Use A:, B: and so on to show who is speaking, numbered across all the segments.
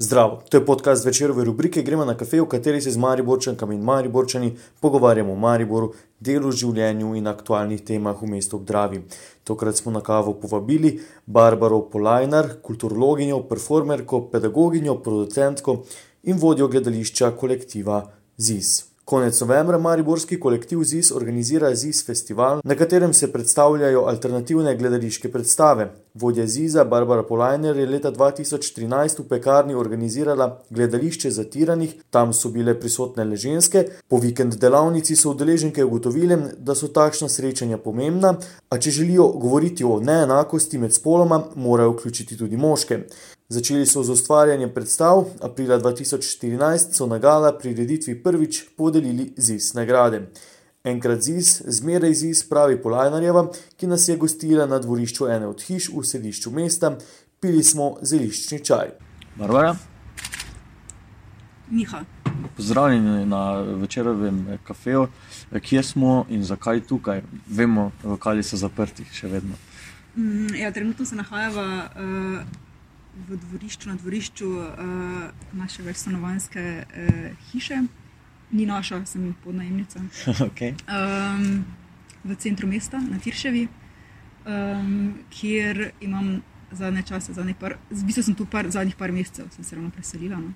A: Zdravo, to je podcast večerove rubrike Gremo na kafe, v kateri se z Mariborčankami in Mariborčani pogovarjamo o Mariboru, delu, življenju in aktualnih temah v mestu Obdravi. Tokrat smo na kavo povabili Barbaro Polajnar, kulturologinjo, performerko, pedagoginjo, producentko in vodjo gledališča kolektiva ZIS. Konec novembra Mariborski kolektiv ZIS organizira ZIS festival, na katerem se predstavljajo alternativne gledališke predstave. Vodja ZIS-a Barbara Polajner je leta 2013 v pekarni organizirala gledališče zatiranih, tam so bile prisotne le ženske. Po vikend delavnici so udeleženke ugotovile, da so takšna srečanja pomembna, a če želijo govoriti o neenakosti med spoloma, morajo vključiti tudi moške. Začeli so z ustvarjanjem predstav, aprila 2014 so na gala prireditvi prvič podelili ZIS nagrade. Enkrat ZIS, zmeraj ZIS, pravi Polajnarjeva, ki nas je gostila na dvorišču ene od hiš v središču mesta, pili smo zeliščni čaj.
B: Barbara,
C: Miha.
B: pozdravljeni na večerovem eh, kafeju. Eh, Kje smo in zakaj tukaj? Vemo, lokali so zaprti še vedno.
C: Mm, Ja, trenutno se nahajava uh, v dvorišču, na dvorišču uh, naše večstanovanske uh, hiše, ni naša, sem podnajemnica,
B: okay.
C: um, v centru mesta, na Tirševi, um, kjer imam zadnje čase, zadnje par, v bistvu sem tu par, zadnjih par mesecev, sem se ravno preselila. No.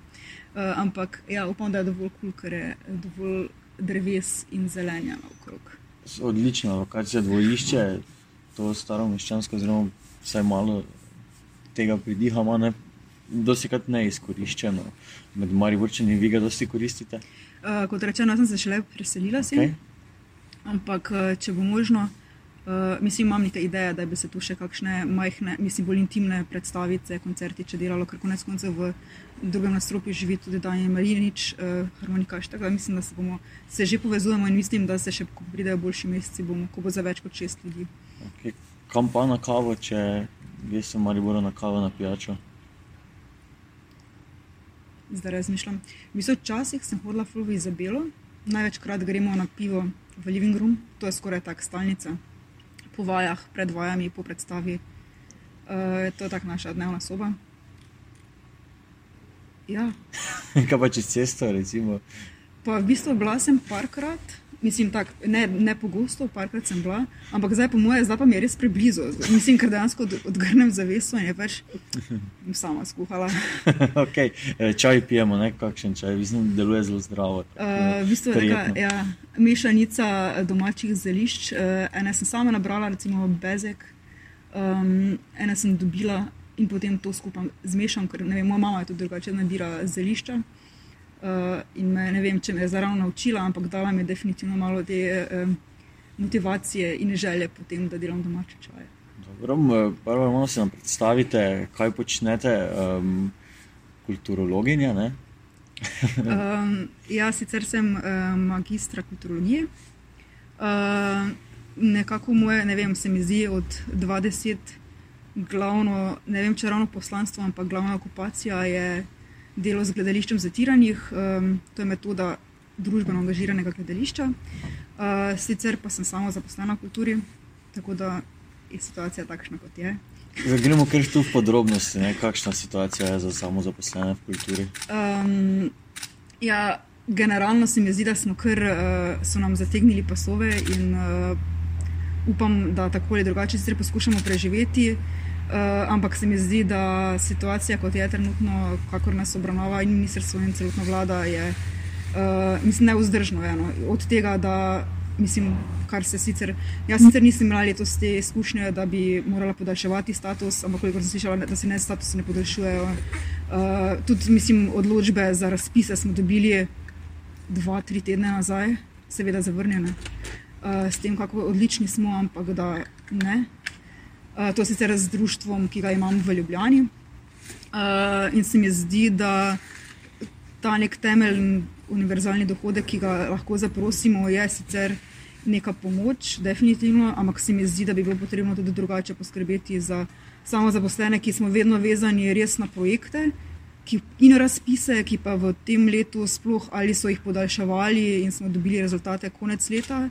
C: Uh, ampak ja, upam, da je dovolj kul, ker je dovolj dreves in zelenja okrog.
B: Odlična lokacija, dvorišče, to staro meščansko, vsaj malo tega pridihamo, ne, dosti krat neizkoriščeno. Med Mariborčani vi ga dosti koristite.
C: Uh, kot rečeno, sem se šele preselila sem.
B: Okay.
C: Ampak, eh, če bo možno, uh, mislim, imam neke ideje, da bi se tu še kakšne majhne, mislim, bolj intimne predstavice, koncerti, če delalo, ker konec koncev v drugem nadstropju živi tudi Daniel Marinič, uh, harmonikaš. Tako da mislim, da se, bomo, se že povezujemo in mislim, da se še, ko pridejo boljši meseci, bomo, ko bo za več kot šest ljudi.
B: Okay. Kam pa na kavo, če greš v Mariboru na kavo na pijačo?
C: Zdaj razmišljam. V bistvu včasih sem hodila v Izabelo, največkrat gremo na pivo v Living Room, to je skoraj tak stalnica, po vajah, pred vajami, po predstavi. Uh, to je tako naša dnevna soba. Ja,
B: Kaj pa čez cesto, recimo?
C: pa v bistvu bila sem parkrat, mislim, tak, ne, ne pogosto, parkrat sem bila, ampak zdaj, po mojem, zdaj pa mi je res preblizu. Mislim, ker dejansko od- odgrnem zaveso in je pač sama skuhala.
B: okay. eh, Čaj pijemo, ne kakšen čaj, mislim, deluje zelo zdravo.
C: Uh, v bistvu je taka, ja, mešanica domačih zelišč. Uh, ene sem sama nabrala, recimo bezek, um, ene sem dobila in potem to skupaj zmešam, ker vem, moja mama je tudi drugače nabira zelišča. Uh, in me, ne vem, če me je zaravno naučila, ampak dala mi je definitivno malo te um, motivacije in želje potem, da delam domače čaje.
B: Dobro, prvo malo se nam predstavite, kaj počnete, um, kulturologinja, ne?
C: Um, jaz sicer sem uh, magistra kulturologije. Uh, nekako moje, ne vem, se mi zdi od 20 glavno, ne vem, če ravno poslanstvo, ampak glavna okupacija je delo z gledališčem zatiranih. Um, to je metoda družbeno angažiranega gledališča. Uh, sicer pa sem samo zaposlena v kulturi, tako da je situacija takšna, kot je.
B: Zdaj gremo kar tu v podrobnosti, ne? kakšna situacija je za samo zaposlene v kulturi.
C: Um, ja, generalno se mi zdi, da smo kar, uh, so nam zategnili pasove in uh, upam, da tako ali drugače poskušamo preživeti. Uh, ampak se mi zdi, da situacija, kot je trenutno, kakor nas obravnava in ministrstvo in celotna vlada, je uh, mislim, neuzdržno. Je, no. Od tega, da mislim, kar se sicer. Jaz sicer nisem imela letos te izkušnje, da bi morala podaljševati status, ampak koliko sem slišala, da se ne statusi ne podaljšujejo. Uh, tudi mislim, odločbe za razpise smo dobili dva, tri tedne nazaj, seveda zavrnjene. Uh, s tem, kako odlični smo, ampak da ne. Uh, to sicer z društvom, ki ga imam v Ljubljani. Uh, in se mi zdi, da ta nek temeljni univerzalni dohodek, ki ga lahko zaprosimo, je sicer neka pomoč, definitivno, ampak se mi zdi, da bi bilo potrebno tudi drugače poskrbeti za samo zaposlene, ki smo vedno vezani res na projekte. Ki, in razpise, ki pa v tem letu, sploh ali so jih podaljševali in smo dobili rezultate konec leta,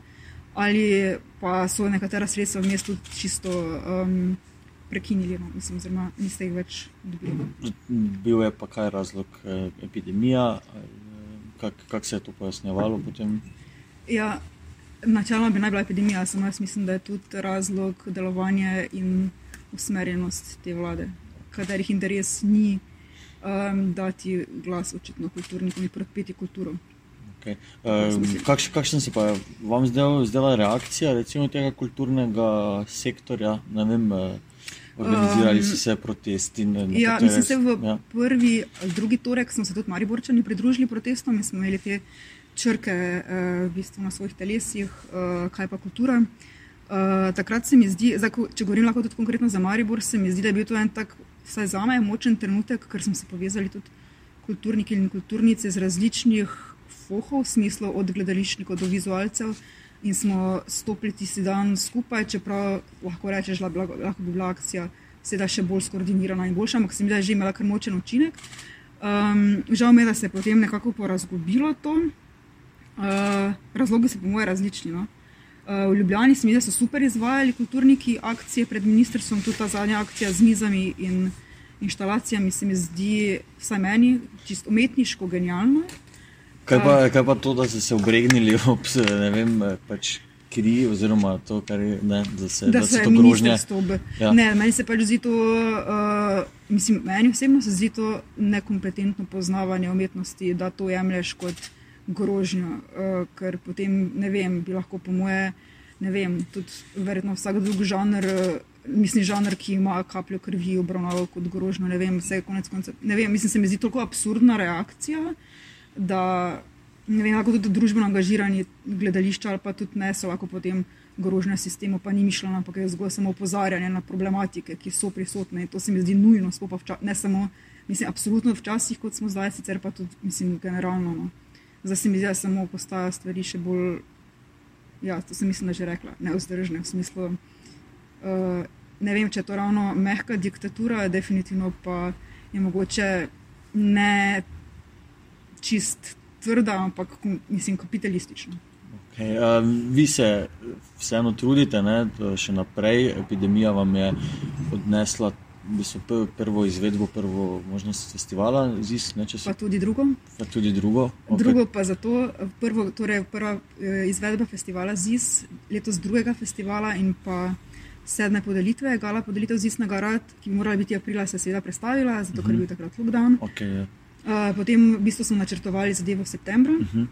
C: ali pa so nekatera sredstva v mestu čisto um, prekinili, no, mislim, oziroma niste jih več dobili.
B: Bil je pa kaj razlog, eh, epidemija, kako kak se je to pojasnjevalo potem?
C: Ja, načeloma bi naj bila epidemija, samo jaz mislim, da je tudi razlog delovanja in usmerjenost te vlade, katerih interes ni um, dati glas očitno kulturnikom in podpeti kulturo.
B: Okay. Um, kakš, kakšen se pa vam zdel, zdela reakcija recimo, tega kulturnega sektorja? Ne vem, uh, organizirali so se protesti.
C: Ja, mislim, se v ja. prvi ali drugi torek smo se tudi Mariborčani pridružili protestom in smo imeli te črke uh, v bistvu na svojih telesih, uh, kaj pa kultura. Uh, takrat se mi zdi, zdaj, če govorim lahko tudi konkretno za Maribor, se mi zdi, da je bil to en tak, vsaj za me, močen trenutek, ker smo se povezali tudi kulturniki in kulturnice iz različnih fohov, v smislu od gledališčnikov do vizualcev in smo stopili tisti dan skupaj, čeprav lahko rečeš, da lahko bi bila akcija sedaj še bolj skoordinirana in boljša, ampak se mi da je že imela kar močen učinek. Um, žal mi je, da se je potem nekako porazgubilo to. Uh, razlogi so po mojem različni. No? Uh, v Ljubljani se mi da so super izvajali kulturniki akcije pred ministrstvom, tudi ta zadnja akcija z mizami in inštalacijami se mi zdi, vsaj meni, čisto umetniško genialno.
B: Kaj pa, kaj pa to, da ste se obregnili ob ne vem, pač kri, oziroma to, kar je, ne, da se,
C: da da se to grožnje. Ja. Ne, meni se pač zdi to, uh, mislim, meni osebno se zdi to nekompetentno poznavanje umetnosti, da to jemlješ kot grožnjo, uh, ker potem ne vem, bi lahko po moje, ne vem, tudi verjetno vsak drug žanr. Mislim, žanr, ki ima kapljo krvi, obravnaval kot grožnjo. Ne vem, vse je konec koncev. Ne vem, mislim, se mi zdi tako absurdna reakcija. Uh, da ne vem, kako tudi družbeno angažirani gledališča ali pa tudi ne so lahko potem grožnja sistemu, pa ni mišljeno, ampak je zgolj samo opozarjanje na problematike, ki so prisotne to se mi zdi nujno, ne samo, mislim, absolutno včasih, kot smo zdaj, sicer pa tudi, mislim, generalno. No. Zdaj se mi zdi, da samo postaja stvari še bolj, ja, to sem mislim, da že rekla, neuzdržne v smislu. Uh, ne vem, če je to ravno mehka diktatura, definitivno pa je mogoče ne čist tvrda, ampak mislim kapitalistična.
B: Okay, uh, vi se vseeno trudite, ne, še naprej. Epidemija vam je odnesla prvo izvedbo, prvo možnost festivala, ZIS, ne,
C: pa tudi drugo.
B: Pa tudi drugo.
C: Okay. drugo pa zato, prvo, torej prva eh, izvedba festivala ZIS, letos drugega festivala in pa sedme podelitve, gala podelitev ZIS na Garad, ki bi morala biti aprila, se je seveda predstavila, zato uh -huh. ker je mhm. bil takrat lockdown.
B: Okay, ja.
C: Uh, potem v bistvu smo načrtovali zadevo v septembru. Uh -huh.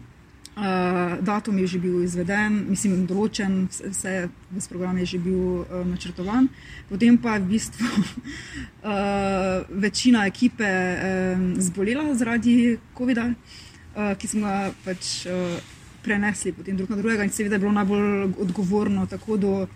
C: uh, datum je že bil izveden, mislim, določen, vse, vse v programu je že bil uh, načrtovan. Potem pa je v bistvu uh, večina ekipe uh, zbolela zaradi COVID-a, uh, ki smo ga pač uh, prenesli potem drug na drugega in seveda je bilo najbolj odgovorno tako do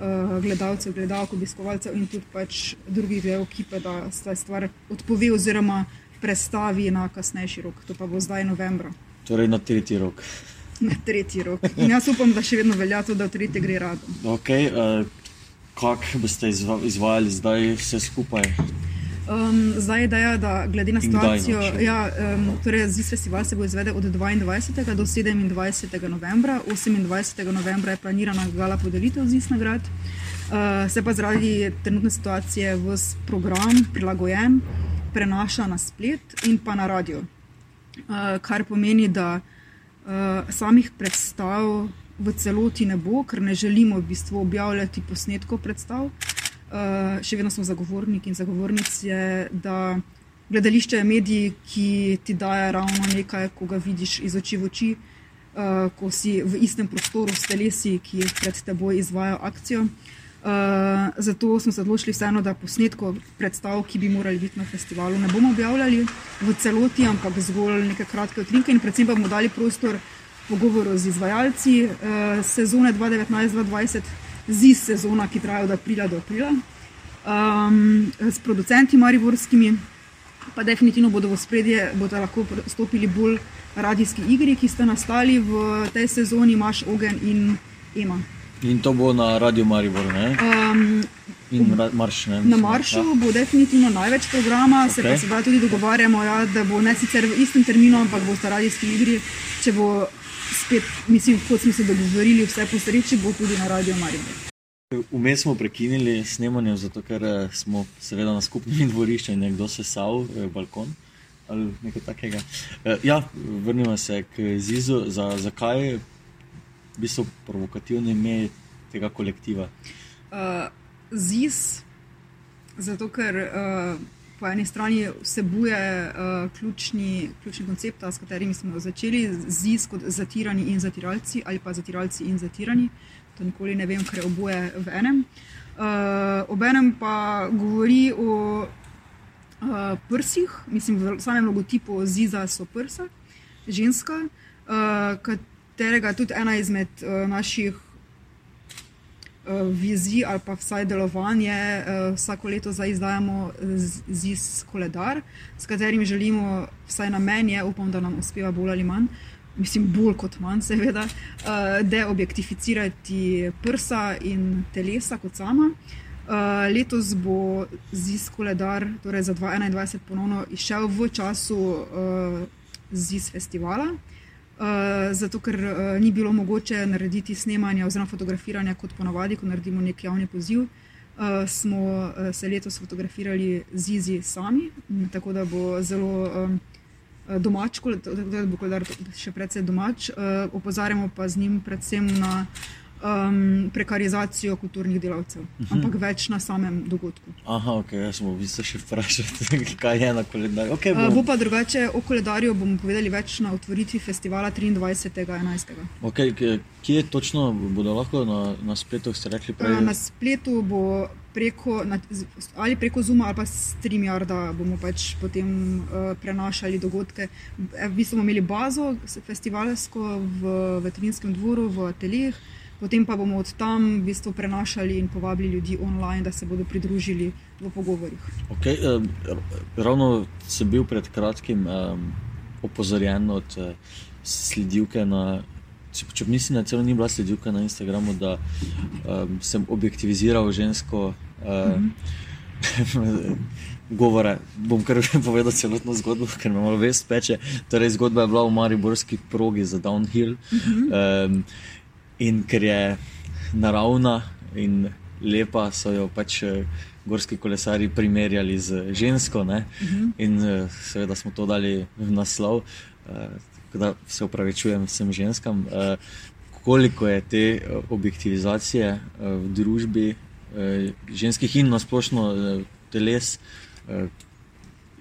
C: uh, gledalcev, gledalcev, obiskovalcev in tudi pač drugih del ekipe, da se stvar odpove oziroma prestavi na kasnejši rok, to pa bo zdaj novembra.
B: Torej na tretji rok.
C: Na tretji rok. In jaz upam, da še vedno velja to, da v tretji gre rado.
B: Okay, uh, Kako boste izvajali zdaj vse skupaj?
C: Um, zdaj je ideja, da glede na situacijo, ja, um, torej ZIS festival se bo izvedel od 22. do 27. novembra. 28. novembra je planirana gala podelitev ZIS nagrad. Uh, se pa zaradi trenutne situacije v program prilagojen prenaša na splet in pa na radio. Uh, kar pomeni, da uh, samih predstav v celoti ne bo, ker ne želimo v bistvu objavljati posnetkov predstav. Uh, še vedno smo zagovorniki in zagovornice, da gledališče je medij, ki ti daje ravno nekaj, ko ga vidiš iz oči v oči, uh, ko si v istem prostoru s telesi, ki pred teboj izvajo akcijo. Uh, zato smo se odločili, vseeno, da posnetkov predstav, ki bi morali biti na festivalu, ne bomo objavljali v celoti, ampak zgolj neke kratke utrinke in predvsem bomo dali prostor pogovoru z izvajalci uh, sezone 2019-2020, z sezona, ki traja od aprila do aprila, um, s producenti mariborskimi, pa definitivno bodo v spredje, bodo lahko stopili bolj radijski igri, ki ste nastali v tej sezoni, Maš, Ogen in Ema.
B: In to bo na Radio Maribor. Um, marš,
C: na Maršu ja. bo definitivno največ programa, okay. se pa sedaj tudi dogovarjamo, ja, da bo ne sicer v istem terminu, ampak bo sta radijski igri. Če bo spet, mislim, kot smo se dogovorili, vse po sreči, bo tudi na Radio Maribor.
B: Vmes smo prekinili snemanje, zato ker eh, smo seveda na skupnem dvorišču in nekdo se sal, eh, balkon ali nekaj takega. Eh, ja, vrnimo se k Zizu. Za, zakaj v bistvu provokativno ime tega kolektiva?
C: Uh, Ziz, zato ker uh, po eni strani vsebuje uh, ključni, ključni koncept, s katerimi smo začeli, Ziz kot zatirani in zatiralci ali pa zatiralci in zatirani. To nikoli ne vem, ker je oboje v enem. Uh, Obenem pa govori o uh, prsih, mislim, v samem logotipu Ziza so prsa, ženska, uh, katerega tudi ena izmed uh, naših uh, vizij ali pa vsaj delovanje. Uh, vsako leto zdaj izdajamo Ziz koledar, s katerim želimo, vsaj na meni, upam, da nam uspeva bolj ali manj. Mislim, bolj kot manj, seveda, uh, deobjektificirati prsa in telesa kot sama. Letos bo ZIS koledar, torej za 2021, ponovno izšel v času ZIS festivala, zato ker uh, ni bilo mogoče narediti snemanja oziroma fotografiranja kot ponavadi, ko naredimo nek javni poziv. Uh, smo uh, se letos fotografirali z Izi sami, tako da bo zelo um, domač, da bo koledar še predvsej domač. Uh, opozarjamo pa z njim predvsem na um, prekarizacijo kulturnih delavcev, uh -huh. ampak več na samem dogodku.
B: Aha, ok, jaz sem v bistvu še vprašal, kaj je na koledarju. Okay,
C: uh, bo pa drugače, o koledarju bomo povedali več na otvoritvi festivala 23.11.
B: Okay, kje točno bodo lahko na, na spletu, ste rekli? Prej?
C: Uh, na spletu bo. Preko, na, ali preko Zuma ali pa StreamYarda bomo pač potem uh, prenašali dogodke. V bistvu bomo imeli bazo festivalsko v Veterinskem dvoru, v ateljih, uh, potem pa bomo od tam v bistvu prenašali in povabili ljudi online, da se bodo pridružili v pogovorih.
B: Okay, um, ravno sem bil pred kratkim um, opozorjen od uh, sledilke na. Če mislim, da celo ni bila sledilka na Instagramu, da um, sem objektiviziral žensko uh, mm -hmm. govore. Bom kar povedal celotno zgodbo, ker me malo vest peče. Torej, zgodba je bila v Mariborski progi za Downhill. Mm -hmm. um, In ker je naravna in lepa, so jo pač eh, gorski kolesari primerjali z žensko. Uh mhm. -huh. In eh, seveda smo to dali v naslov, eh, da se upravičujem vsem ženskam. Koliko je te objektivizacije v družbi ženskih in nasplošno teles,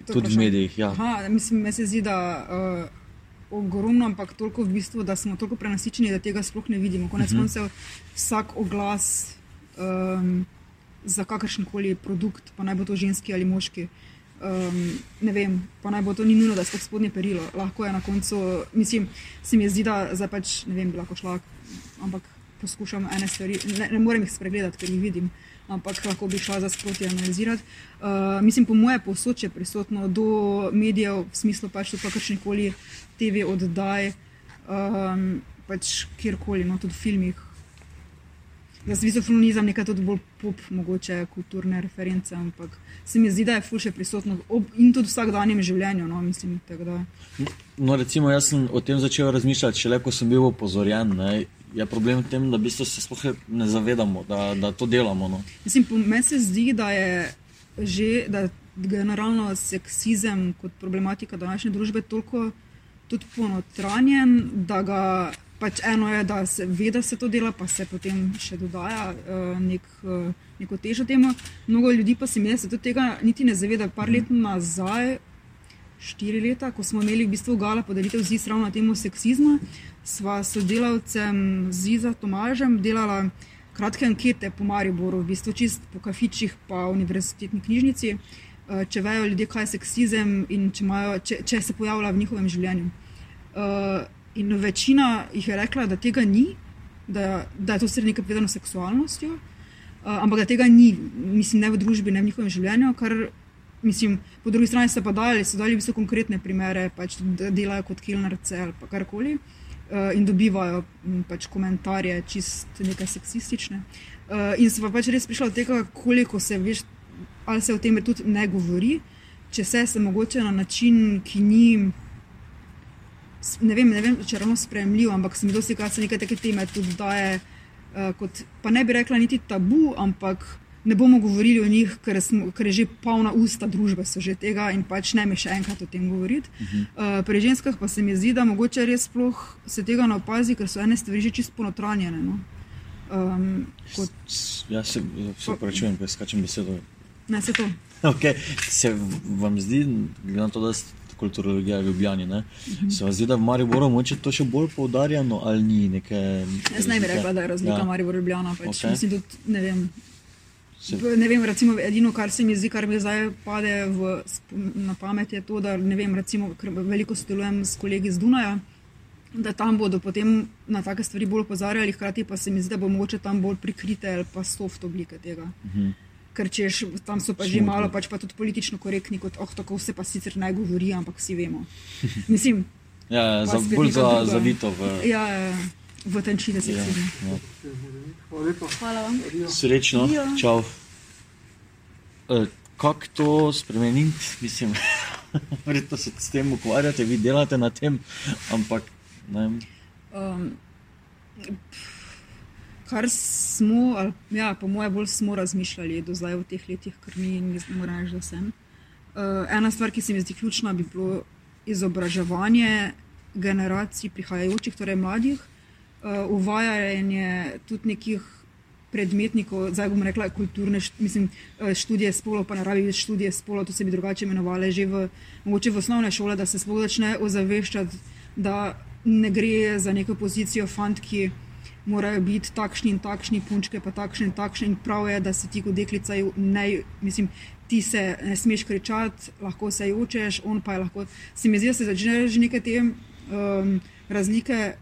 B: tudi v medijih? Ja.
C: Aha, mislim, se zdi, da. Uh ogromno, ampak toliko v bistvu, da smo tako prenasičeni, da tega sploh ne vidimo. Konec mhm. koncev, uh -huh. vsak oglas um, za kakršen koli produkt, pa naj bo to ženski ali moški. Um, ne vem, pa naj bo to ni nujno, da je sploh spodnje perilo. Lahko je na koncu, mislim, se mi zdi, da zdaj pač ne vem, bi lahko šla, ampak poskušam ene stvari, ne, ne morem jih spregledati, ker jih vidim ampak lahko bi šla za sproti analizirati. Uh, mislim, po moje posod je prisotno do medijev, v smislu pač tudi kakršnih koli TV oddaj, um, pač kjerkoli, no tudi v filmih. Jaz je nekaj tudi bolj pop, mogoče kulturne reference, ampak se mi zdi, da je fulše prisotno ob, in tudi v vsakdanjem življenju. No, mislim,
B: no, recimo, jaz sem o tem začel razmišljati, šele ko sem bil opozorjen. Ne, je problem v tem, da se sploh ne zavedamo, da, da to delamo. No.
C: Meni se zdi, da je že da generalno seksizem kot problematika današnje družbe toliko ponotranjen, da ga pač eno je, da se ve, da se to dela, pa se potem še dodaja uh, nek, uh, neko težo temu. Mnogo ljudi pa se mi zdi, da se tega niti ne zaveda. Par let nazaj, štiri leta, ko smo imeli v bistvu gala podelitev z ravno na temo seksizma sva sodelavcem Ziza Tomažem delala kratke ankete po Mariboru, v bistvu čist po kafičih, pa univerzitetni knjižnici, eh, če vejo ljudje, kaj je seksizem in če, imajo, če, če se pojavlja v njihovem življenju. Eh, in večina jih je rekla, da tega ni, da, da je to vse nekaj povezano s seksualnostjo, eh, ampak da tega ni, mislim, ne v družbi, ne v njihovem življenju. Kar, Mislim, po drugi strani so pa dali, so dali bistvu konkretne primere, pač, delajo kot kilnarce ali karkoli. Uh, in dobivajo m, pač komentarje, čist nekaj seksistične. Uh, in sem pa pač res prišla do tega, koliko se veš, ali se o tem tudi ne govori, če se se mogoče na način, ki ni. Ne vem, ne vem če je ravno sprejemljivo, ampak se mi dosti krat nekaj take teme tudi daje uh, kot, pa ne bi rekla niti tabu, ampak ne bomo govorili o njih, ker, smo, ker je že polna usta družbe so že tega in pač ne mi še enkrat o tem govoriti. Uh -huh. uh, pri ženskah pa se mi zdi, da mogoče res sploh se tega ne opazi, ker so ene stvari že čisto ponotranjene. No? Um,
B: kot... Ja, se, upravičujem, ker skačem besedo.
C: Ne, se to.
B: Okay. Se vam zdi, glede na to, da ste kulturologija v Ljubljani, uh -huh. se vam zdi, da v Mariboru moče to še bolj poudarjeno ali ni neke.
C: Jaz ne bi rekla, da je razlika ja. Maribor Ljubljana. Pač. Okay. Mislim, tudi, ne vem. Ne vem, recimo, edino, kar se mi zdi, kar mi zdaj pade v, na pamet, je to, da vem, recimo, veliko sodelujem s kolegi iz Dunaja da tam bodo potem na take stvari bolj opozarjali, hkrati pa se mi zdi, da bo mogoče tam bolj prikrite ali pa soft oblike tega. Mhm. Ker češ, tam so pa že malo, pač pa tudi politično korektni, kot oh, tako vse pa sicer ne govori, ampak vsi vemo. Mislim,
B: ja, ja za, bolj za, zavito v.
C: Ja, ja, v tenči, da se ja. Ja. Hvala vam.
B: Srečno, ja. čau. E, kako to spremeniti? Mislim, verjetno se s tem ukvarjate, vi delate na tem, ampak Um,
C: kar smo, ali, ja, po mojem, bolj smo razmišljali do zdaj v teh letih, ker mi ne moremo reči, da sem. Uh, ena stvar, ki se mi zdi ključna, bi bilo izobraževanje generacij prihajajočih, torej mladih, uvajanje tudi nekih predmetnikov, zdaj bom rekla, kulturne mislim, uh, študije spolov, pa več študije spolov, to se bi drugače imenovali že v, v osnovne šole, da se sploh začne ozaveščati, da ne gre za neko pozicijo, fant, ki morajo biti takšni in takšni, punčke pa takšne in takšne. In prav je, da se ti kot deklica, ne, mislim, ti se ne smeš kričati, lahko se jočeš, on pa je lahko. Se mi zdi, da se začne že neke te um, razlike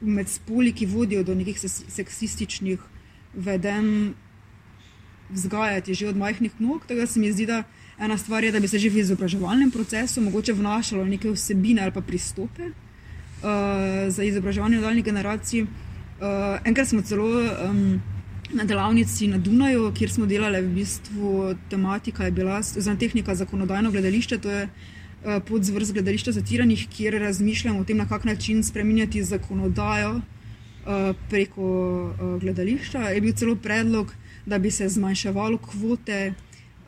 C: med spoli, ki vodijo do nekih seksističnih vedenj, vzgajati že od majhnih nog. Tega se mi zdi, da. Ena stvar je, da bi se že v izobraževalnem procesu mogoče vnašalo neke vsebine ali pa pristope, uh, za izobraževanje nadaljnih generacij. Uh, enkrat smo celo um, na delavnici na Dunaju, kjer smo delali v bistvu tematika, je bila za tehnika zakonodajno gledališče. To je uh, podzvrst gledališča zatiranih, kjer razmišljamo o tem, na kak način spremenjati zakonodajo uh, preko uh, gledališča. Je bil celo predlog, da bi se zmanjševalo kvote.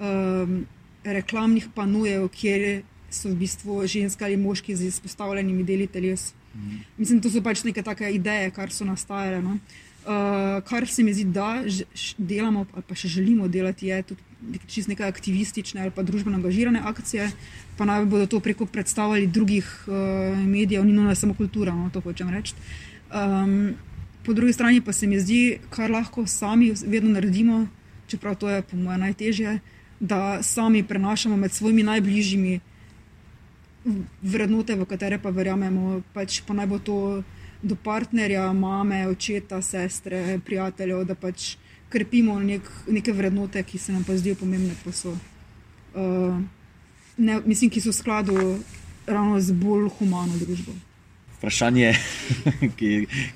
C: Um, Reklamnih panojev, kjer so v bistvu ženske ali moški z izpostavljenimi deli teles. Mislim, to so pač neke take ideje, kar so nastajale. No? Uh, kar se mi zdi, da delamo, ali pa še želimo delati, je tudi čist neke aktivistične ali pa družbeno angažirane akcije, pa naj bodo to preko predstavljali drugih uh, medijev, ni nujno samo kultura, no, to hočem reči. Um, po drugi strani pa se mi zdi, kar lahko sami vedno naredimo, čeprav to je po mojem najtežje, da sami prenašamo med svojimi najbližjimi vrednote, v katere pa verjamemo, pač pa naj bo to do partnerja, mame, očeta, sestre, prijateljev, da pač krepimo nek, neke vrednote, ki se nam pa zdijo pomembne. Pa so, uh, ne, mislim, ki so v skladu ravno z bolj humano družbo.
B: Vprašanje, ki,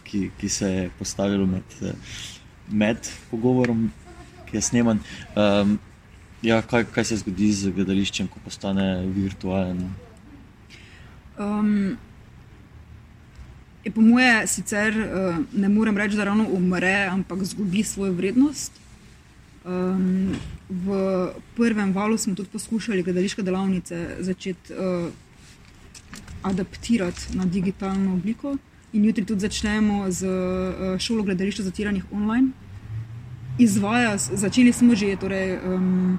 B: ki, ki se je postavilo med, med pogovorom, ki je sneman. Um, ja, kaj, kaj se zgodi z gledališčem, ko postane virtualen? Um,
C: je po moje sicer uh, ne morem reči, da ravno umre, ampak izgubi svojo vrednost. Um, v prvem valu smo tudi poskušali gledališke delavnice začeti uh, adaptirati na digitalno obliko, in jutri tudi začnemo z uh, šolo gledališča zatiranih online. Izvaja, začeli smo že torej, um,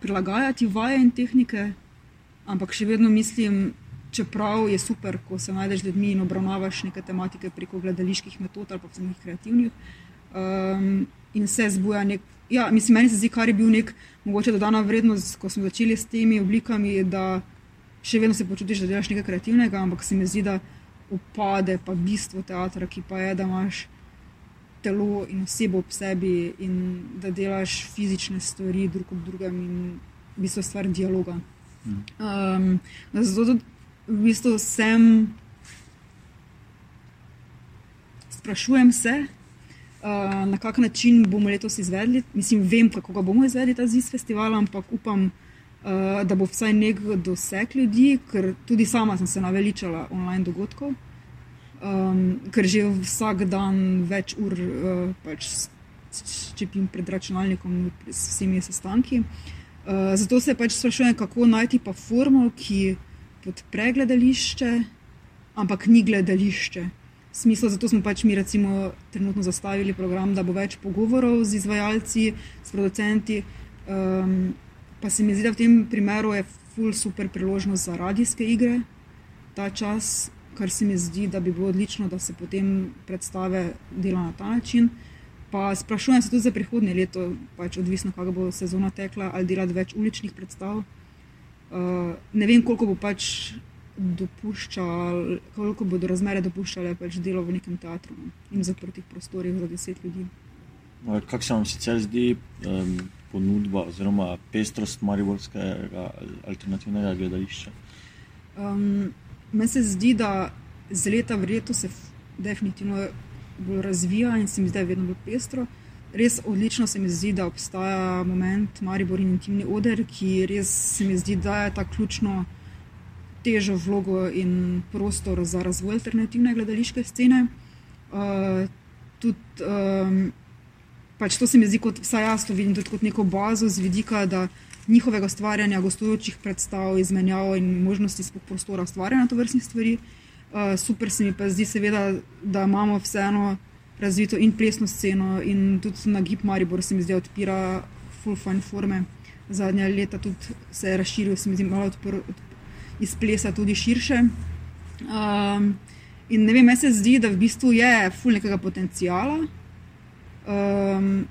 C: prilagajati vaje in tehnike, ampak še vedno mislim, čeprav je super, ko se najdeš z ljudmi in obravnavaš neke tematike preko gledaliških metod ali pa vseh kreativnih. Um, in se zbuja nek. Ja, mislim, meni se zdi, kar je bil nek mogoče dodana vrednost, ko smo začeli s temi oblikami, da še vedno se počutiš, da delaš nekaj kreativnega, ampak se mi zdi, da upade pa bistvo teatra, ki pa je, da imaš telo in osebo ob sebi in da delaš fizične stvari drug ob drugem in v bistvu stvar dialoga. Um, zato tudi v bistvu sem, sprašujem se, uh, na kak način bomo letos izvedli. Mislim, vem, kako ga bomo izvedli ta ZIS festival, ampak upam, uh, da bo vsaj nek doseg ljudi, ker tudi sama sem se naveličala online dogodkov. um, ker že vsak dan več ur uh, pač čepim pred računalnikom s vsemi sestanki. Uh, zato se pač sprašujem, kako najti pa formulo, ki podpre gledališče, ampak ni gledališče. Smisel, zato smo pač mi recimo trenutno zastavili program, da bo več pogovorov z izvajalci, s producenti. Um, pa se mi zdi, da v tem primeru je full super priložnost za radijske igre ta čas, kar se mi zdi, da bi bilo odlično, da se potem predstave dela na ta način. Pa sprašujem se tudi za prihodnje leto, pač odvisno, kako bo sezona tekla, ali delati več uličnih predstav. Uh, ne vem, koliko bo pač dopuščal, koliko bodo razmere dopuščale pač delo v nekem teatru no, in zaprtih prostorih za deset ljudi.
B: Kako se vam sicer zdi um, ponudba oziroma pestrost mariborskega alternativnega gledališča?
C: Um, Meni se zdi, da z leta v leto se definitivno bolj razvija in se mi zdi, da je vedno bolj pestro. Res odlično se mi zdi, da obstaja moment Maribor in intimni oder, ki res se mi zdi, da je ta ključno težo vlogo in prostor za razvoj alternativne gledališke scene. Uh, tudi, um, pač to se mi zdi, kot vsaj jaz to vidim, tudi kot neko bazo z vidika, njihovega ustvarjanja, gostujočih predstav, izmenjav in možnosti prostora ustvarjanja to vrstnih stvari. Uh, super se mi pa zdi, seveda, da imamo vseeno razvito in plesno sceno, in tudi na Gib Maribor se mi zdi, odpira full fine forme. Zadnja leta tudi se je razširil, se mi zdi, malo iz plesa tudi širše. Um, in ne vem, meni se zdi, da v bistvu je full nekega potencijala. Um,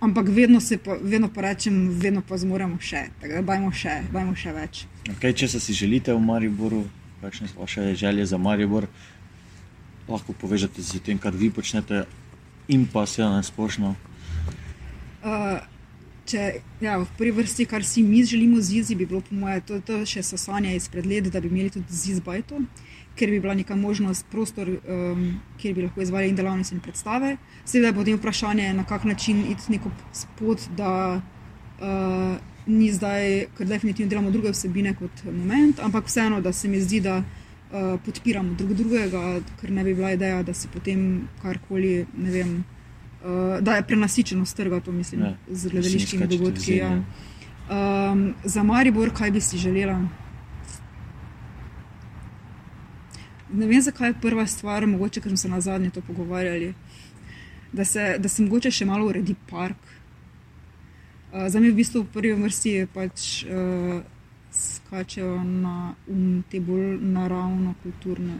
C: ampak vedno, pa, vedno pa rečem, vedno pa zmoremo še, tako da dajmo še, dajmo še več.
B: Okay, če se si želite v Mariboru, kakšne so vaše želje za Maribor, lahko povežete z tem, kar vi počnete, in pa se na splošno.
C: Uh, ja, v prvi vrsti, kar si mi želimo z Zizi, bi bilo po mojem, to, to še sosanje izpred let, da bi imeli tudi Ziz Bajto ker bi bila neka možnost, prostor, um, kjer bi lahko izvajali in delavnice in predstave. Seveda je potem vprašanje, na kak način iti neko pot, da uh, ni zdaj, ker definitivno delamo druge vsebine kot moment, ampak vseeno, da se mi zdi, da uh, podpiramo drug drugega, ker ne bi bila ideja, da se potem karkoli, ne vem, uh, da je prenasičenost trga, to mislim, ja, z gledališkimi dogodki. Ja. Um, za Maribor, kaj bi si želela? ne vem, zakaj je prva stvar, mogoče, ker smo se na zadnje to pogovarjali, da se, da se mogoče še malo uredi park. Uh, za me v bistvu v prvi vrsti pač uh, skačejo na um, te bolj naravno kulturne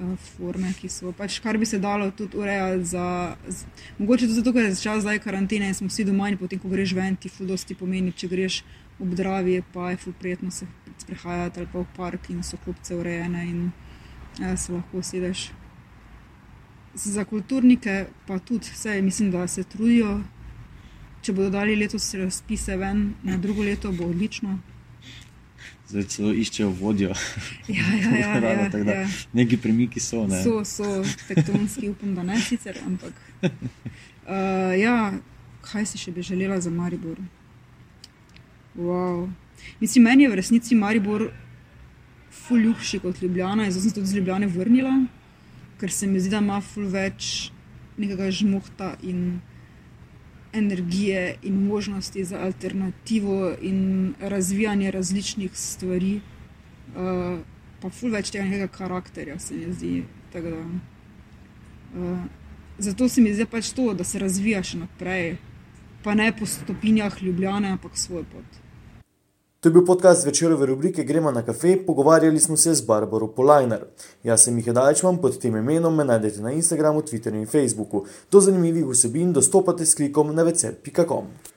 C: uh, forme, ki so pač kar bi se dalo tudi urejati. Za, z, mogoče tudi zato, ker je čas zdaj karantene in smo vsi doma in potem, ko greš ven, ti fudosti pomeni, če greš ob Dravi, pa je fulprijetno se sprehajati ali pa v park in so klopce urejene. In, ja, se lahko sedeš. Za kulturnike pa tudi vse, mislim, da se trudijo. Če bodo dali letos razpise ven, na drugo leto bo odlično.
B: Zdaj so iščejo vodjo.
C: Ja, ja, ja, Rada, ja, ja.
B: Neki premiki so. Ne?
C: So, so tektonski, upam, da ne sicer, ampak. Uh, ja, kaj si še bi želela za Maribor? Wow. Mislim, meni je v resnici Maribor ful ljubši kot Ljubljana. Zdaj sem se tudi z Ljubljana vrnila, ker se mi zdi, da ima ful več nekega žmohta in energije in možnosti za alternativo in razvijanje različnih stvari. Uh, pa ful več tega nekega karakterja se mi zdi. Da, uh, zato se mi zdi pač to, da se razvija še naprej, pa ne po stopinjah Ljubljana, ampak svoj pot.
A: To je bil podcast večerove rubrike Gremo na kafe, pogovarjali smo se z Barbaro Polajner. Jaz sem Miha Dajčman, pod tem imenom me najdete na Instagramu, Twitterju in Facebooku. Do zanimivih vsebin dostopate s klikom na vece.com.